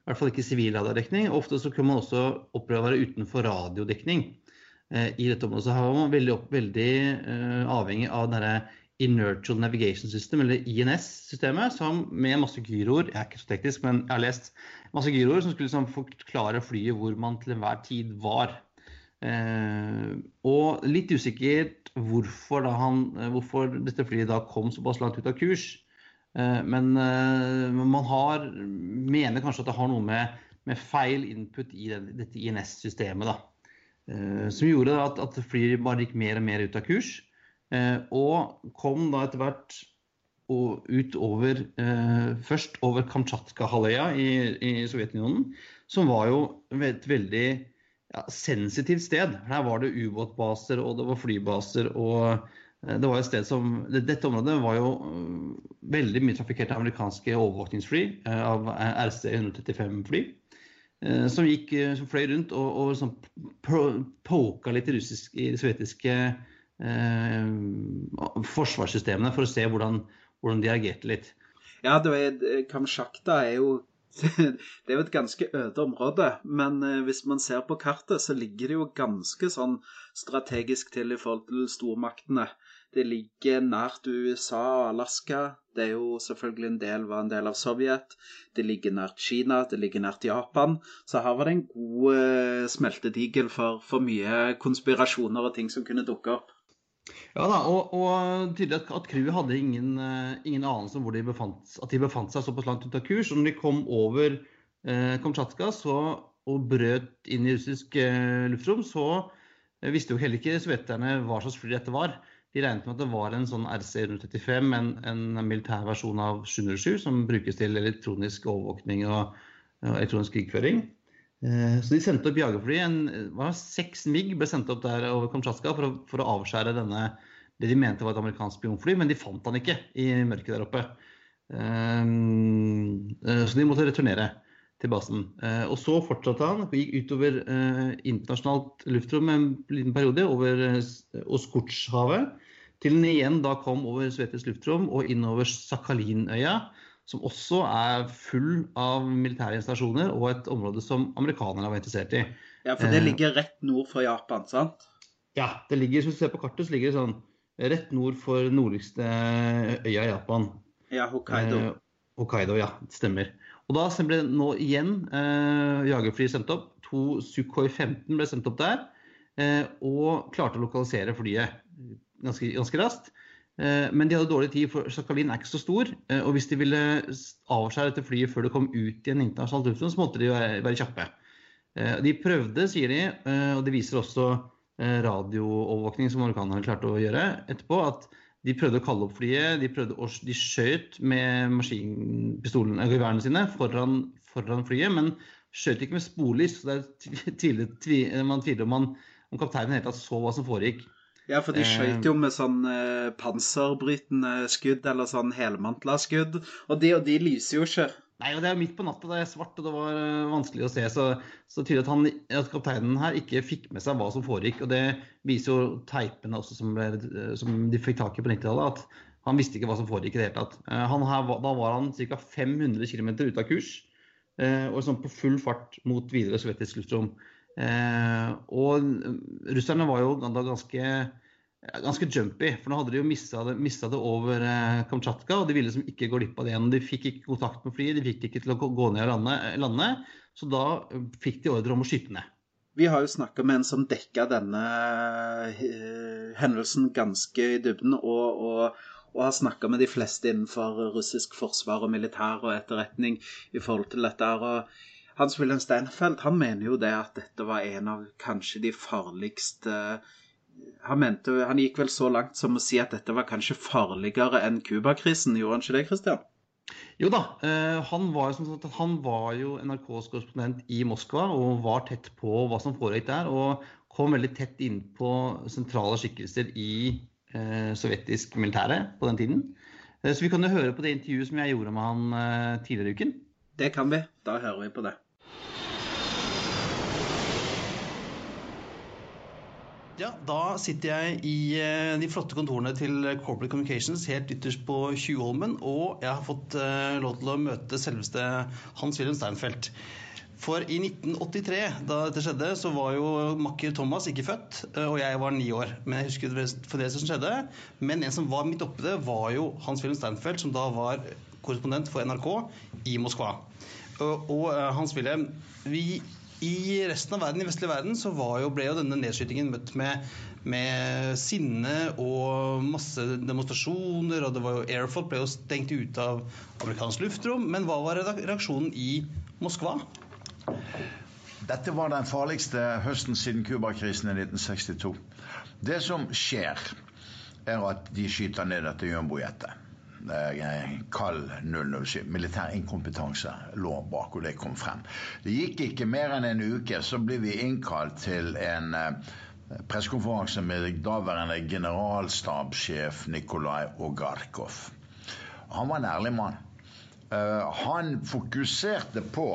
I hvert fall ikke sivil radardekning. Ofte så kunne man også oppleve å være utenfor radiodekning. Eh, i dette området. Så her var man veldig, veldig uh, avhengig av denne Inertial Navigation System, eller INS-systemet, som med masse gyroer Jeg er ikke så teknisk, men jeg har lest masse gyroer som skulle liksom, forklare flyet hvor man til enhver tid var. Uh, og litt usikkert hvorfor, han, hvorfor, dette flyet da kom såpass langt ut av kurs. Uh, men man har, mener kanskje at det har noe med, med feil input i den, dette INS-systemet. da. Som gjorde at, at fly bare gikk mer og mer ut av kurs. og kom da etter hvert ut over Først over Kamtsjatka-halvøya i, i Sovjetunionen, som var jo et veldig ja, sensitivt sted. Her var det ubåtbaser og det var flybaser. og det var et sted som, Dette området var jo veldig mye trafikkert av amerikanske overvåkningsfly, av RC-135-fly. Eh, som, gikk, eh, som fløy rundt og, og sånn poka litt i, russisk, i de sovjetiske eh, forsvarssystemene for å se hvordan, hvordan de reagerte litt. Ja, er, Kamsjakta er jo det er jo et ganske øde område, men hvis man ser på kartet, så ligger det jo ganske sånn strategisk til i forhold til stormaktene. Det ligger nært USA og Alaska. Det er jo selvfølgelig en del var en del av Sovjet. Det ligger nært Kina, det ligger nært Japan. Så her var det en god uh, smeltedigel for, for, mye konspirasjoner og ting som kunne dukke opp. Ja da, og, og tydelig at, at crewet hadde ingen, uh, ingen, anelse om hvor de befant, at de befant seg såpass langt ut av kurs. Og når de kom over eh, Kamtsjatka og brøt inn i russisk luftrom, så visste jo heller ikke sovjeterne hva slags fly dette var. De regnet med at det var en sånn RC-135, en, en militær versjon av 707, som brukes til elektronisk overvåkning og, og elektronisk krigføring. Eh, så de sendte opp jagerfly. En, var Seks MIG ble sendt opp der over Kamtsjatka for, for, å avskjære denne, det de mente var et amerikansk spionfly, men de fant han ikke i mørket der oppe. Eh, eh, så de måtte returnere til basen. Eh, og så fortsatte han, gikk utover eh, internasjonalt luftrom en liten periode, over eh, Oskutsjhavet, til den igjen da kom over sovjetisk luftrom og innover Sakhalinøya, som også er full av militære installasjoner og et område som amerikanerne var interessert i. Ja, for det ligger rett nord for Japan, sant? Ja, det ligger, hvis du ser på kartet, så ligger det sånn rett nord for nordligste øya i Japan. Ja, Hokkaido. Eh, Hokkaido, ja. Det stemmer. Og da ble nå igjen eh, jagerfly sendt opp. To Sukhoi 15 ble sendt opp der. Eh, og klarte å lokalisere flyet ganske, ganske raskt. Eh, men de hadde dårlig tid, for Sakhalin er ikke så stor. Eh, og hvis de ville avskjære dette flyet før det kom ut i en internasjonal luftrom, så måtte de være, være kjappe. Eh, de prøvde, sier de, eh, og det viser også radioovervåkning som amerikanerne klarte å gjøre etterpå, at de prøvde å kalle opp flyet. De, prøvde å, de skjøt med maskinpistolene og geværene sine foran, foran, flyet, men skjøt ikke med sporlys. Så tviler, tviler, man tviler om, man, om kapteinen helt tatt så hva som foregikk. Ja, for de skjøt jo med sånn eh, panserbrytende skudd eller sånn helmantla skudd. Og de og de lyser jo ikke. Nei, og det er midt på natta, det er svart og det var uh, vanskelig å se. Så, så tydelig at, han, at kapteinen her ikke fikk med seg hva som foregikk. Og det viser jo teipene også som, ble, som de fikk tak i på 90-tallet, at han visste ikke hva som foregikk i det hele tatt. Uh, her, da var han ca. 500 km ute av kurs og sånn på full fart mot videre sovjetisk luftrom. og russerne var jo da ganske ganske jumpy. For nå hadde de jo mista det, det, over eh, Kamtsjatka, og de ville liksom ikke gå glipp av det igjen. De fikk ikke kontakt med flyet, de fikk ikke til å gå ned og lande, lande, så da eh, fikk de ordre om å skyte ned. Vi har jo snakka med en som dekka denne hendelsen ganske i dybden, og, og, og har snakka med de fleste innenfor russisk forsvar og militær og etterretning i forhold til dette. og Hans-Wilhelm Steinfeld han mener jo det at dette var en av kanskje de farligste uh, han, mente, han gikk vel så langt som å si at dette var kanskje farligere enn Cuba-krisen. Gjorde han ikke det, Christian? Jo da. Eh, han, var, han, var, jo NRKs korrespondent i Moskva og var tett på hva som foregikk der. Og kom veldig tett innpå sentrale skikkelser i eh, sovjetisk militære på den tiden. Eh, så vi kan jo høre på det intervjuet som jeg gjorde med han eh, tidligere i uken. Det kan vi. Da hører vi på det. Ja, da sitter jeg i eh, de flotte kontorene til Corporate Communications helt ytterst på Tjuvholmen, og jeg har fått eh, lov til å møte selveste Hans-Wilhelm Steinfeld. For i 1983, da dette skjedde, så var jo makker Thomas ikke født, eh, og jeg var ni år. Men jeg husker for det som skjedde. Men en som var midt oppi det, var jo Hans-Wilhelm Steinfeld, som da var korrespondent for NRK i Moskva. Og Hans-Wilhelm, vi i resten av verden, i vestlig verden, så jo, ble jo denne nedskytingen møtt med, med, sinne og masse demonstrasjoner. og det var jo Airflow ble jo stengt ute av amerikansk luftrom. Men hva var reaksjonen i Moskva? Dette var den farligste høsten siden Cuba-krisen i 1962. Det som skjer, er at de skyter ned dette jumbojetet. Kald 007. Militær inkompetanse lå bak, og det kom frem. Det gikk ikke mer enn en uke, så ble vi innkalt til en eh, pressekonferanse med daværende generalstabssjef Nikolai Ogarkov. Han var en ærlig mann. Eh, han fokuserte på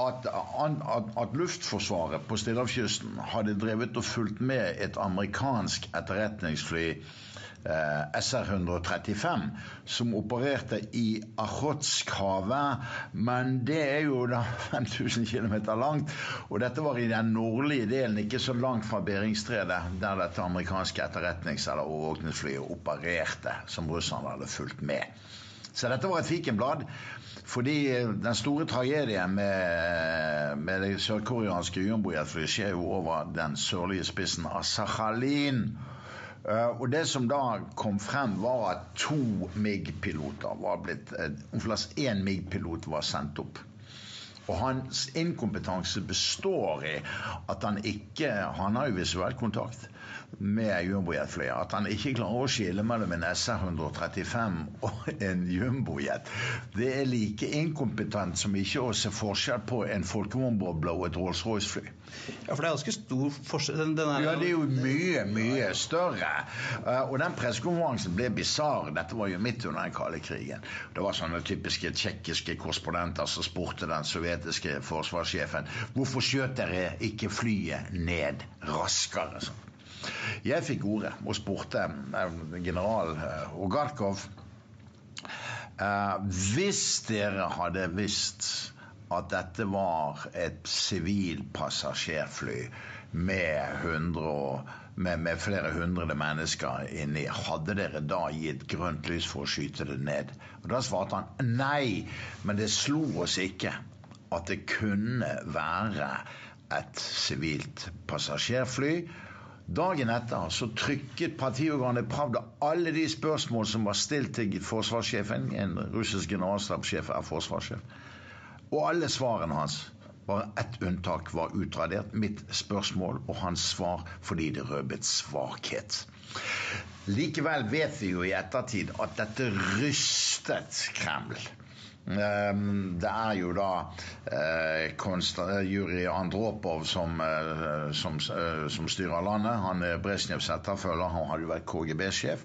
at, at, at, Luftforsvaret på Stillehavskysten hadde drevet og fulgt med et amerikansk etterretningsfly, eh, SR-135, som opererte i Akhotskhavet. Men det er jo da 5000 km langt, og dette var i den nordlige delen, ikke så langt fra Beringstredet, der dette amerikanske etterretnings- eller overvåkningsflyet opererte, som russerne hadde fulgt med. Så dette var et fikenblad. Fordi den store tragedien med, med det sørkoreanske jumbojetflyet skjer jo over den sørlige spissen av Sakhalin. Uh, og det som da kom frem, var at to MIG-piloter var blitt uh, Én MIG-pilot var sendt opp. Og hans inkompetanse består i at han ikke Han har jo visuell kontakt med jumbojetflyet. At han ikke klarer å skille mellom en SR-135 og en jumbojet. Det er like inkompetent som ikke å se forskjell på en folkevognboble og et Rolls-Royce-fly. Ja, for det er ganske stor forskjell. Ja, det er jo mye, mye større. Uh, og den pressekonferansen ble bisarr. Dette var jo midt under den kalde krigen. Det var sånne typiske tsjekkiske korrespondenter som spurte den sovjetiske forsvarssjefen hvorfor skjøt dere ikke flyet ned raskere. sånn. Jeg fikk ordet og spurte eh, general eh, Ogarkov eh, Hvis dere hadde visst at dette var et sivilpassasjerfly med, med, med, flere hundre mennesker inni, hadde dere da gitt grønt lys for å skyte det ned? Og Da svarte han nei, men det slo oss ikke at det kunne være et sivilt passasjerfly. Dagen etter så trykket partiorganet Pravda alle de spørsmål som var stilt til forsvarssjefen. En russisk generalstabssjef er forsvarssjef. Og alle svarene hans, bare ett unntak, var utradert. Mitt spørsmål og hans svar fordi det røpet svakhet. Likevel vet vi jo i ettertid at dette rystet Kreml. Ehm, det er jo da Jury Jurij Andropov som, eh, som, eh, som, styrer landet. Han er Brezjnevs etterfølger. Han hadde jo vært KGB-sjef.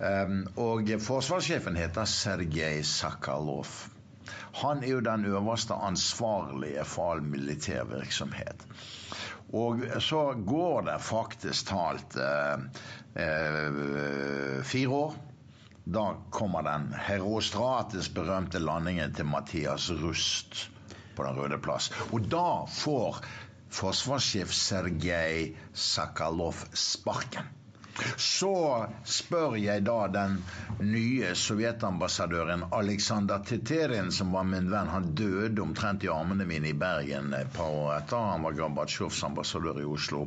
Ehm, og forsvarssjefen heter Sergej Sakhalov. Han er jo den øverste ansvarlige for all militær virksomhet. Og så går det faktisk talt eh, eh, fire år da kommer den Herostrates berømte landingen til Mathias Rust på Den røde plass. Og da får forsvarssjef Sergej Sakhalov sparken. Så spør jeg da den nye sovjetambassadøren Aleksandr Teterin, som var min venn. Han døde omtrent i armene mine i Bergen et par år etter. Han var Gorbatsjovs ambassadør i Oslo.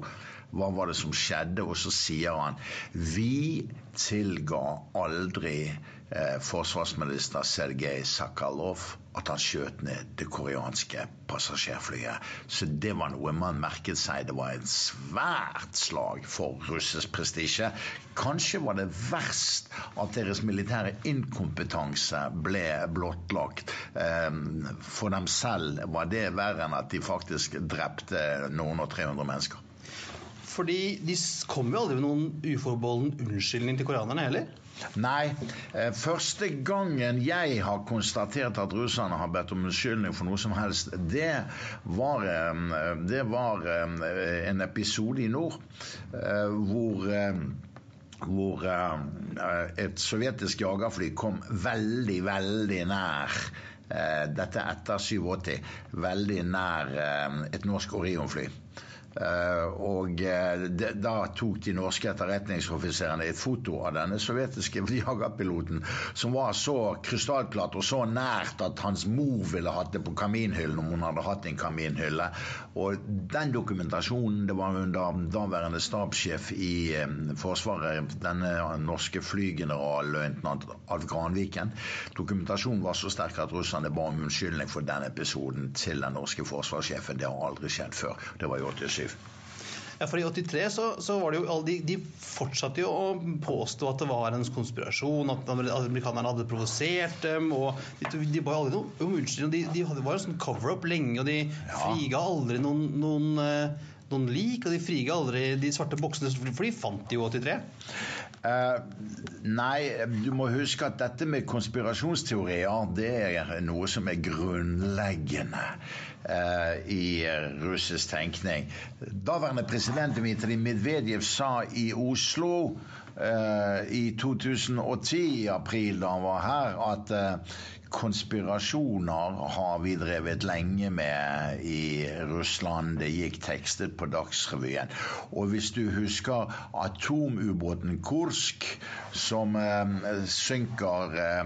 Hva var det som skjedde? Og så sier han vi tilga aldri eh, forsvarsminister Sergej Sakhalov at han skjøt ned det koreanske passasjerflyet. Så det var noe man merket seg. Det var en svært slag for russisk prestisje. Kanskje var det verst at deres militære inkompetanse ble blottlagt. Eh, for dem selv var det verre enn at de faktisk drepte noen og 300 mennesker. Fordi de kom jo aldri med noen uforbeholden unnskyldning til koreanerne heller? Nei. Eh, første gangen jeg har konstatert at russerne har bedt om unnskyldning for noe som helst, det var, eh, det var eh, en episode i nord hvor hvor et sovjetisk jagerfly kom veldig, veldig nær dette etter 87, veldig nær et norsk Orion-fly. Eh, og de, da tok de norske etterretningsoffiserene et foto av denne sovjetiske jagerpiloten som var så krystallklart og så nært at hans mor ville hatt det på kaminhyllen om hun hadde hatt en kaminhylle. Og den dokumentasjonen, det var under daværende stabssjef i eh, Forsvaret, denne norske flygeneralløytnant Alf Granviken. Dokumentasjonen var så sterk at russerne ba om unnskyldning for den episoden til den norske forsvarssjefen. Det har aldri skjedd før. Det var i 87. Ja, for I 83 så, så var det jo de, de fortsatte jo å påstå at det var en konspirasjon, at amerikanerne hadde provosert dem. og De, de jo aldri noe om unnskyldning. De, de hadde, var en sånn cover-up lenge, og de ja. friga aldri noen, noen, eh, noen, lik. Og de friga aldri de svarte boksene, for de fant de jo 83. Uh, nei, du må huske at dette med konspirasjonsteorier, det er noe som er grunnleggende uh, i russisk tenkning. Daværende president Dmitrij Medvedev sa i Oslo uh, i 2010, i april, da han var her, at konspirasjoner har vi drevet lenge med i Russland. Det gikk tekstet på Dagsrevyen. Og hvis du husker atomubåten Kursk, som eh, synker eh,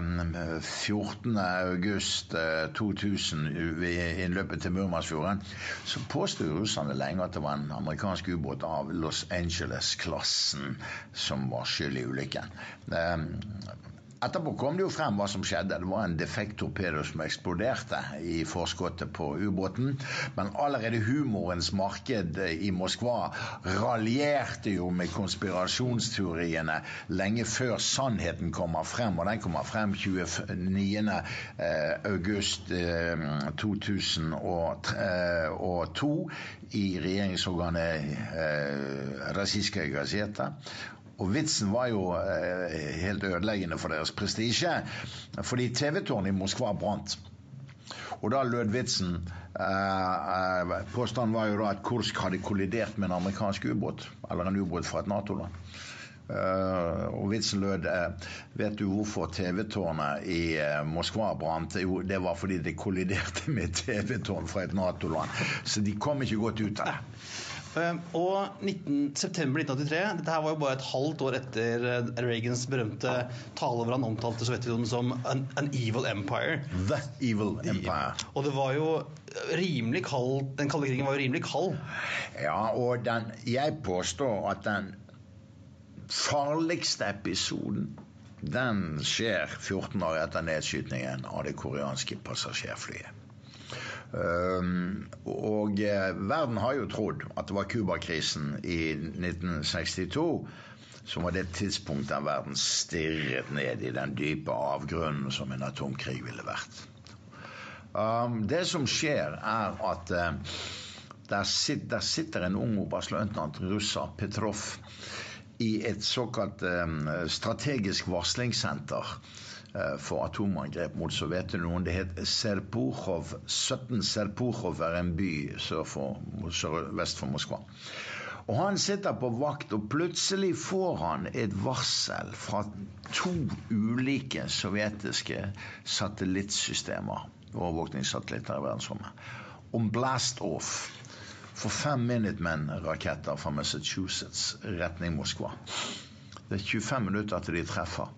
14.8.2000 i innløpet til Murmansfjorden, så påstod russerne lenge at det var en amerikansk ubåt av Los Angeles-klassen som var skyld i ulykken. Eh, Etterpå kom det jo frem hva som skjedde. Det var en defekt torpedo som eksploderte i forskuddet på ubåten. Men allerede humorens marked i Moskva raljerte jo med konspirasjonsteoriene lenge før sannheten kommer frem. Og den kommer frem 29. Eh, 2002 eh, i regjeringsorganet Rasiska Gazeta. Og vitsen var jo eh, helt ødeleggende for deres prestisje. Fordi TV-tårnet i Moskva brant. Og da lød vitsen eh, eh, Påstanden var jo da at Kursk hadde kollidert med en amerikansk ubåt. Eller en ubåt fra et Nato-land. Eh, og vitsen lød eh, Vet du hvorfor TV-tårnet i uh, Moskva brant? Jo, det var fordi det kolliderte med TV-tårn fra et Nato-land. Så de kom ikke godt ut av det. Og 19, september 1983, dette her var jo bare et halvt år etter eh, Reagans berømte tale hvor han omtalte Sovjetunionen som an, an, evil empire. The evil empire. Og det var jo rimelig kald Den kalde krigen var jo rimelig kald. Ja, og den, jeg påstår at den farligste episoden den skjer 14 år etter nedskytingen av det koreanske passasjerflyet. Um, og eh, verden har jo trodd at det var Cuba-krisen i 1962 som var det tidspunktet der verden stirret ned i den dype avgrunnen som en atomkrig ville vært. Um, det som skjer, er at uh, der, sitter, en ung oberstløytnant, russer, Petrov, i et såkalt um, strategisk varslingssenter Eh, for atomangrep mot Sovjetunionen. Det het Serpukhov. 17 Serpukhov er en by for, sør, vest for Moskva. Og Han sitter på vakt, og plutselig får han et varsel fra to ulike sovjetiske satellittsystemer, overvåkningssatellitter i verdensrommet, om blast-off for fem Minutemen-raketter fra Massachusetts retning Moskva. Det er 25 minutter til de treffer.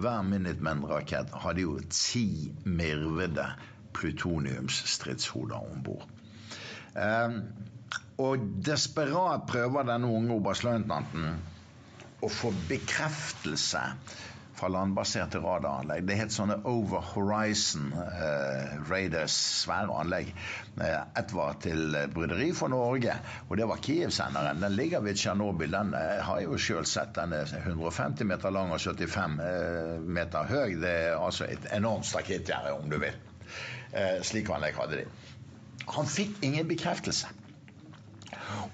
Hver Minutemen-rakett hadde jo ti mirvede plutoniumsstridshoder om bord. Eh, og desperat prøver denne unge oberstløytnanten å få bekreftelse fra landbaserte radaranlegg. Det het sånne Over Horizon eh, Raiders, svære anlegg. Eh, ett var til eh, bryderi for Norge, og det var Kiev-senderen. Den ligger ved Tsjernobyl. Den eh, har jeg jo sjøl sett. Den er 150 meter lang og 75 eh, meter høy. Det er altså et enormt stakittgjerde, om du vil. Eh, slik anlegg hadde de. Han fikk ingen bekreftelse.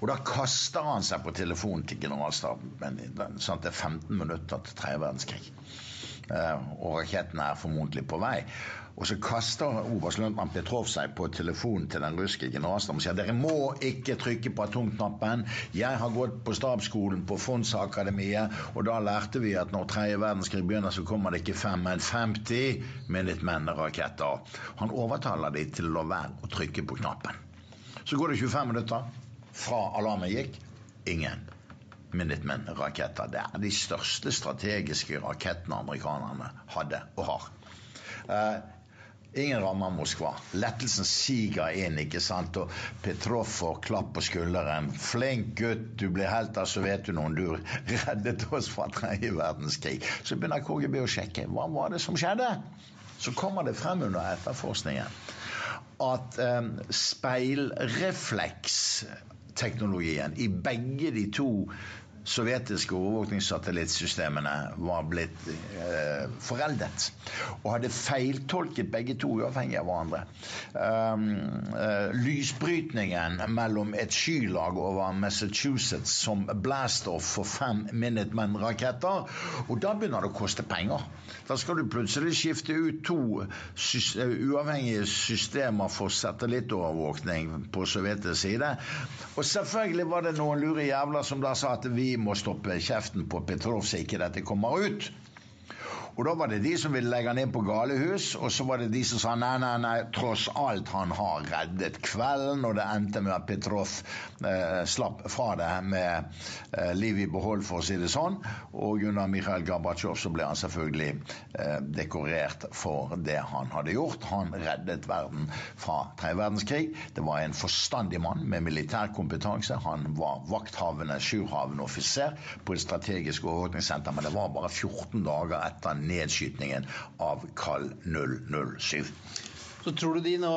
Og da kaster han seg på telefonen til generalstaben. Sånn at det er 15 minutter til tredje verdenskrig. Eh, og raketten er formodentlig på vei. Og så kaster oberstløytnant Petrov seg på telefonen til den russiske generalstaben og sier dere må ikke trykke på atomknappen. Jeg har gått på stabsskolen på Fondsakademiet, og da lærte vi at når tredje verdenskrig begynner, så kommer det ikke fem, men 50 Minutemen-raketter. Han overtaler de til å la være å trykke på knappen. Så går det 25 minutter. Fra alarmen gikk? Ingen. Minutemen-raketter. Det er de største strategiske rakettene amerikanerne hadde og har. Eh, ingen rammer Moskva. Lettelsen siger inn, ikke sant. Og Petrov får klapp på skulderen. 'Flink gutt, du ble helt av Sovjetunionen. Du reddet oss fra tredje verdenskrig.' Så begynner KGB å sjekke. Hva var det som skjedde? Så kommer det frem under etterforskningen at um, speilrefleksteknologien i begge de to sovjetiske overvåkningssatellittsystemene var blitt eh, foreldet. Og hadde feiltolket begge to uavhengig av hverandre. Um, uh, lysbrytningen mellom et skylag over Massachusetts som blastoff for fem Minutemen-raketter. Og da begynner det å koste penger. Da skal du plutselig skifte ut to sy uavhengige systemer for satellittovervåkning på sovjetisk side. Og selvfølgelig var det noen lure jævler som da sa at vi må stoppe kjeften på Petrov så ikke dette kommer ut. Og da var det de som ville legge han inn på galehus, og så var det de som sa nei, nei, nei, tross alt, han har reddet kvelden, og det endte med at Petrov eh, slapp fra det med eh, livet i behold, for å si det sånn. Og under Mikhail Gorbatsjov så ble han selvfølgelig eh, dekorert for det han hadde gjort. Han reddet verden fra tredje verdenskrig. Det var en forstandig mann med militær kompetanse. Han var vakthavende, sjurhavende offiser på et strategisk overvåkningssenter, men det var bare 14 dager etter nedskytningen av Kall 007. Så tror du de nå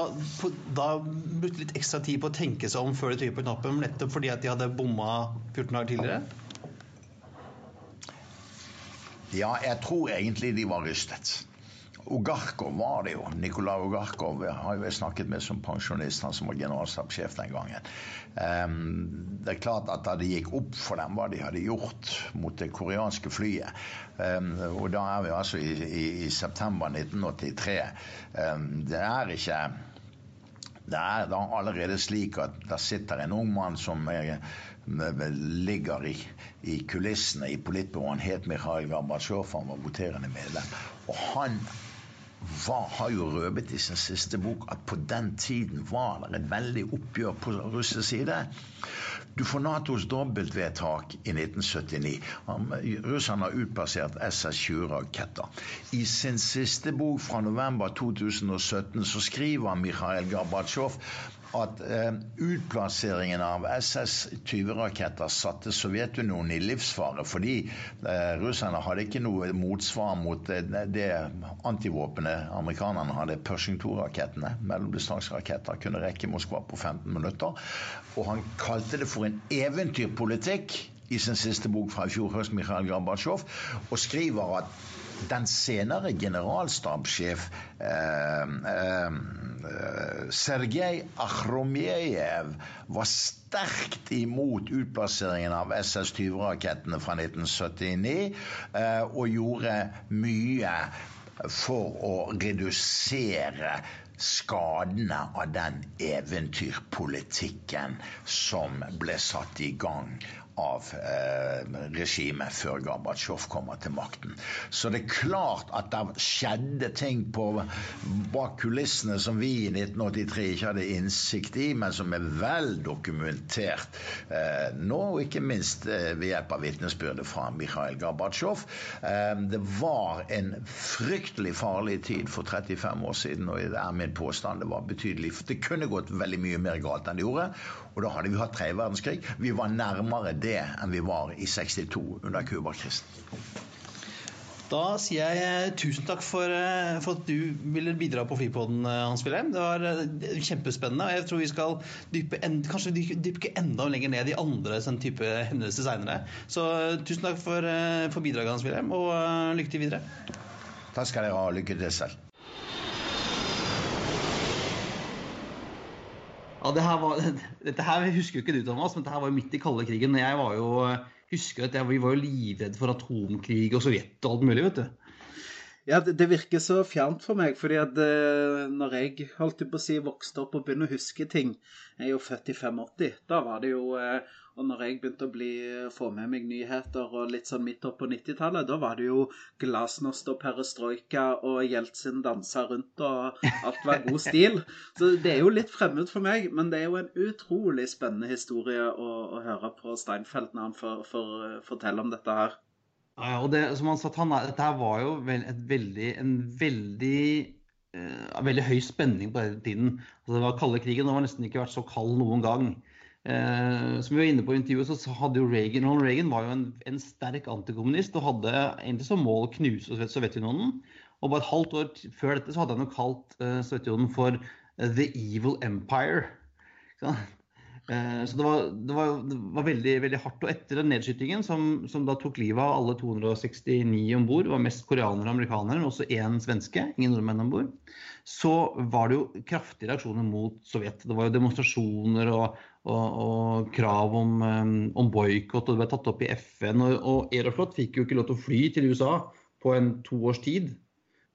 da brukte litt ekstra tid på å tenke seg om før de trykket på knappen, nettopp fordi at de hadde bomma 14 dager tidligere? Ja, jeg tror egentlig de var rystet. Ogarkov var det jo. Nikolai Ogarkov har jo jeg snakket med som pensjonist, han som var generalstabssjef den gangen. Um, det er klart at da det gikk opp for dem hva de hadde gjort mot det koreanske flyet, um, og da er vi altså i, i, i september 1983 um, Det er ikke det er da allerede slik at der sitter en ung mann som er, ligger i, i kulissene i politbyrået. Het Mikhail Gorbatsjov, han var voterende medlem. Og han var, har jo røpet i sin siste bok at på den tiden var det et veldig oppgjør på russisk side. Du får Natos dobbeltvedtak i 1979. Russerne har utplassert SS-20-raketter. I sin siste bok fra november 2017 så skriver Mikhail Gorbatsjov at eh, utplasseringen av SS-20-raketter satte Sovjetunionen i livsfare fordi eh, russerne hadde ikke noe motsvar mot eh, det antivåpenet amerikanerne hadde. Pershing 2-rakettene, mellomdistanseraketter, kunne rekke Moskva på 15 minutter. Og han kalte det for en eventyrpolitikk i sin siste bok fra i fjor høst, Mikhail Gorbatsjov, og skriver at den senere generalstabssjef eh, eh, Sergej Akhromjev var sterkt imot utplasseringen av SS-20-rakettene fra 1979, eh, og gjorde mye for å redusere skadene av den eventyrpolitikken som ble satt i gang av eh, regimet før Gorbatsjov kommer til makten. Så det er klart at det skjedde ting på, bak kulissene som vi i 1983 ikke hadde innsikt i, men som er vel dokumentert eh, nå, og ikke minst eh, ved hjelp av vitnesbyrdet fra Mikhail Gorbatsjov. Eh, det var en fryktelig farlig tid for 35 år siden, og det er min påstand. Det var betydelig. Det kunne gått veldig mye mer galt enn det gjorde, og da hadde vi hatt tredje verdenskrig. Vi var nærmere det det enn vi var i 62 under Cuba-krisen. Da sier jeg eh, tusen takk for, eh, for, at du ville bidra på Flypodden, eh, Hans Wilhelm. Det var kjempespennende. og Jeg tror vi skal dype en, kanskje dype enda lenger ned i andre sånn type hendelser seinere. Så tusen takk for, for bidraget, Hans Wilhelm, og lykke til videre. Takk skal dere ha. Lykke til selv. Ja, det her var, dette her husker jo ikke du, Thomas, men dette her var jo midt i kalde krigen. Jeg var jo, husker at jeg, Vi var jo livredde for atomkrig og Sovjet og alt mulig. vet du. Ja, det, det, virker så fjernt for meg, fordi at uh, når jeg holdt på å si vokste opp og begynner å huske ting Jeg er jo født i 85. Da var det jo uh, Og når jeg begynte å bli, få med meg nyheter og litt sånn midt opp på 90-tallet, da var det jo glasnost og perestrojka og Jeltsin dansa rundt og alt var god stil. Så det er jo litt fremmed for meg, men det er jo en utrolig spennende historie å, å høre på Steinfeld når han får, fortelle om dette her. Ja, og det, som han sa, han, Dette her var jo veldig, en veldig, uh, veldig høy spenning på den tiden. Altså, det var kalde krigen. det har nesten ikke vært så kald noen gang. Uh, som vi var inne på i intervjuet, så hadde jo Reagan Ronald Reagan var jo en, en sterk antikommunist og hadde egentlig som mål å knuse Sovjetunionen. Og bare et halvt år før dette så hadde han jo kalt eh, Sovjetunionen for The Evil Empire. Eh, så det var, det, var, det var, veldig veldig hardt. Og etter den nedskytingen, som, som da tok livet av alle 269 om bord, var mest koreanere og amerikanere, men også én svenske, ingen nordmenn om bord, så var det jo kraftige reaksjoner mot Sovjet. Det var jo demonstrasjoner og, og, og krav om, um, om boikott, og det ble tatt opp i FN. Og, og Aeroflot fikk jo ikke lov til å fly til USA på en to års tid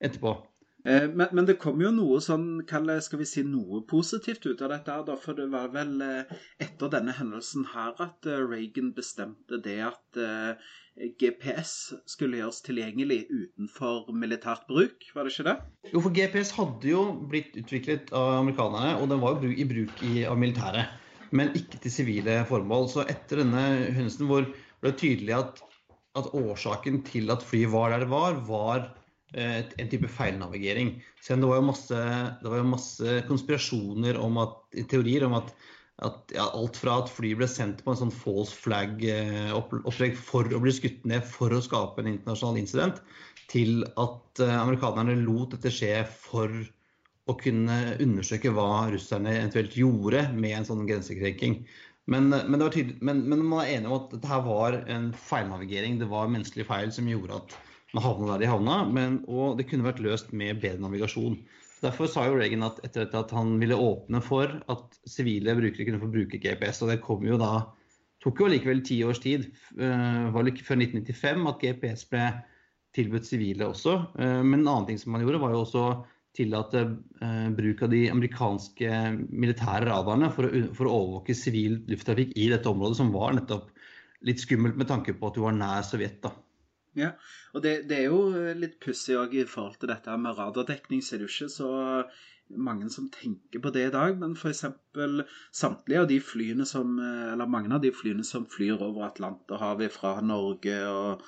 etterpå. Eh, men, men, det kom jo noe sånn, skal vi si, noe positivt ut av dette. her, For det var vel eh, etter denne hendelsen her at eh, Reagan bestemte det at GPS skulle gjøres tilgjengelig utenfor militært bruk, var det ikke det? Jo, for GPS hadde jo blitt utviklet av amerikanerne, og den var jo i bruk i, av militæret. Men ikke til sivile formål. Så etter denne hendelsen hvor ble det tydelig at, at årsaken til at flyet var der det var, var Eh, en type feilnavigering. Det var jo masse, var jo masse konspirasjoner om at, teorier om at, at ja, alt fra at flyet ble sendt på en sånn false flag-opplegg eh, for å bli skutt ned for å skape en internasjonal incident, til at uh, amerikanerne lot dette skje for å kunne undersøke hva russerne eventuelt gjorde med en sånn grensekrenking. Men, men, men, men, man er enig om at dette var en feilnavigering. Det var menneskelig feil som gjorde at man havna der de havna, og det kunne vært løst med bedre navigasjon. Derfor sa jo Reagan at etter dette at han ville åpne for at sivile brukere kunne få bruke GPS. Og det kom jo da tok jo likevel ti års tid. Det uh, var ikke før 1995 at GPS ble tilbudt sivile også. Uh, men en annen ting som man gjorde, var jo også tillate uh, bruk av de amerikanske militære radarene for å, for å overvåke sivil lufttrafikk i dette området, som var nettopp litt skummelt med tanke på at du var nær Sovjet. da. Ja, og det, det, er jo litt pussig òg i forhold til dette med radardekning, så er ikke så mange som tenker på det i dag. Men f.eks. samtlige av de flyene som Eller mange av de flyene som flyr over Atlanterhavet fra Norge og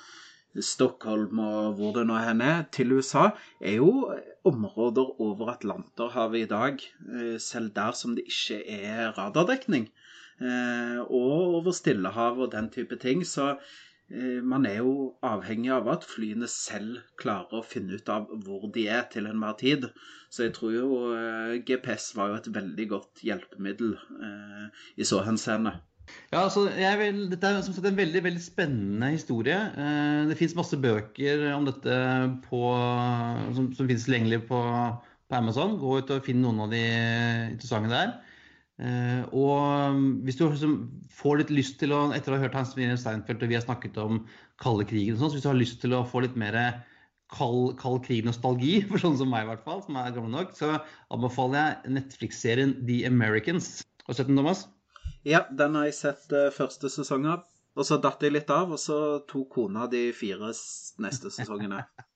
Stockholm og hvor det nå hen er, til USA, er jo områder over Atlanterhavet i dag, eh, selv der som det ikke er radardekning. Eh, og over Stillehavet og den type ting. Så Eh, man er jo avhengig av at flyene selv klarer å finne ut av hvor de er til enhver tid. Så jeg tror jo GPS var jo et veldig godt hjelpemiddel i så henseende. Ja, altså, vil, Dette er som sagt en veldig veldig spennende historie. Eh, det fins masse bøker om dette på, som, som finnes tilgjengelig på, på Amazon. Gå ut og finn noen av de interessante der. Uh, og um, hvis du liksom får litt lyst til å, etter å ha hørt Hans Wilhelm Steinfeld og vi har snakket om kalde krigen og sånn, så hvis du har lyst til å få litt mer kald, kald krig-nostalgi, for sånn som meg i hvert fall, som er gammel nok, så anbefaler jeg Netflix-serien The Americans. Har du sett den, Thomas? Ja, den har jeg sett uh, første sesong av. Og så datt jeg litt av, og så tok kona de fire neste sesongene.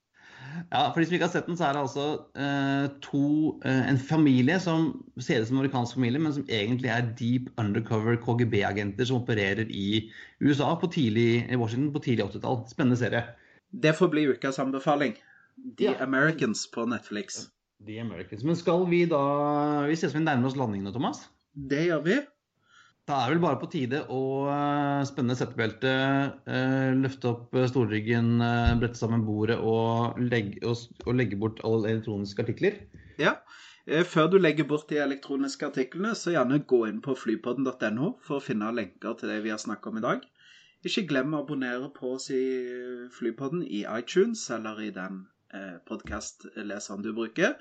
Ja, For de som ikke har sett den, så er det altså uh, to, uh, en familie som ser ut som en amerikansk familie, men som egentlig er deep undercover KGB-agenter som opererer i USA på tidlig, i Washington på tidlig 80-tall. Spennende serie. Det får bli ukas anbefaling. The ja. Americans på Netflix. The Americans. Men skal vi da Vi ser ut som vi nærmer oss landingen nå, Thomas? Det gjør vi. Da er vel bare på tide å uh, spenne settebeltet, uh, løfte opp uh, stolryggen, brette sammen bordet og legge, og legge, bort alle elektroniske artikler. Ja. Før du legger bort de elektroniske artiklene, så gjerne gå inn på flypodden.no for å finne lenker til det vi har snakket om i dag. Ikke glem å abonnere på oss i Flypodden i iTunes eller i den eh, podkastleseren du bruker.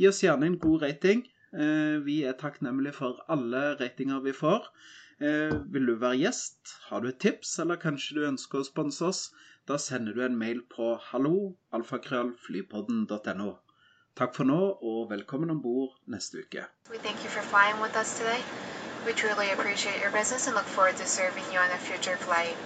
Gi oss gjerne en god rating. Eh, vi er takknemlige for alle ratinger vi får. Eh, vil du være gjest? Har du et tips, eller kanskje du ønsker å sponse oss? Da sender du en mail på halloalfakrøllflypodden.no. Takk for nå, og velkommen om bord neste uke. We thank you for flying with us today. We truly appreciate your business and look forward to serving you on a future flight.